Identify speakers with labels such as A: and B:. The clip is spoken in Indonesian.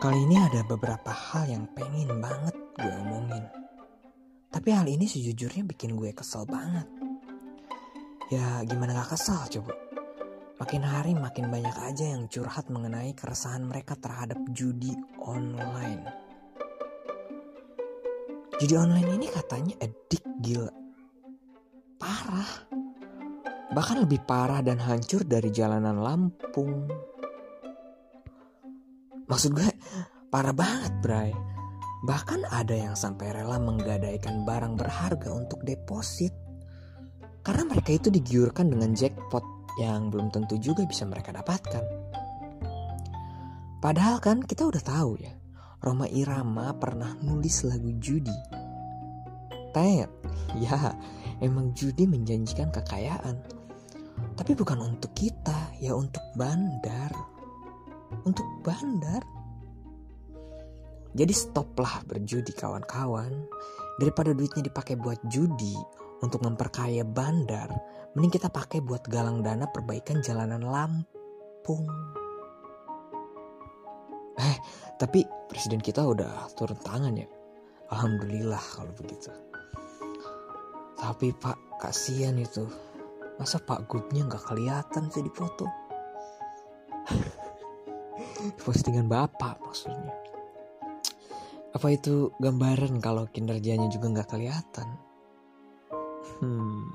A: Kali ini ada beberapa hal yang pengen banget gue omongin. Tapi hal ini sejujurnya bikin gue kesel banget. Ya gimana gak kesel coba. Makin hari makin banyak aja yang curhat mengenai keresahan mereka terhadap judi online. Judi online ini katanya edik gila. Parah. Bahkan lebih parah dan hancur dari jalanan Lampung. Maksud gue parah banget bray. Bahkan ada yang sampai rela menggadaikan barang berharga untuk deposit. Karena mereka itu digiurkan dengan jackpot yang belum tentu juga bisa mereka dapatkan. Padahal kan kita udah tahu ya, Roma Irama pernah nulis lagu judi. Tet, ya emang judi menjanjikan kekayaan. Tapi bukan untuk kita, ya untuk bandar. Untuk bandar. Jadi stoplah berjudi kawan-kawan. Daripada duitnya dipakai buat judi untuk memperkaya bandar, mending kita pakai buat galang dana perbaikan jalanan Lampung. Eh, tapi presiden kita udah turun tangan ya. Alhamdulillah kalau begitu. Tapi pak, kasihan itu. Masa Pak Gubnya nggak kelihatan sih di foto? Postingan Bapak maksudnya. Apa itu gambaran kalau kinerjanya juga nggak kelihatan? Hmm.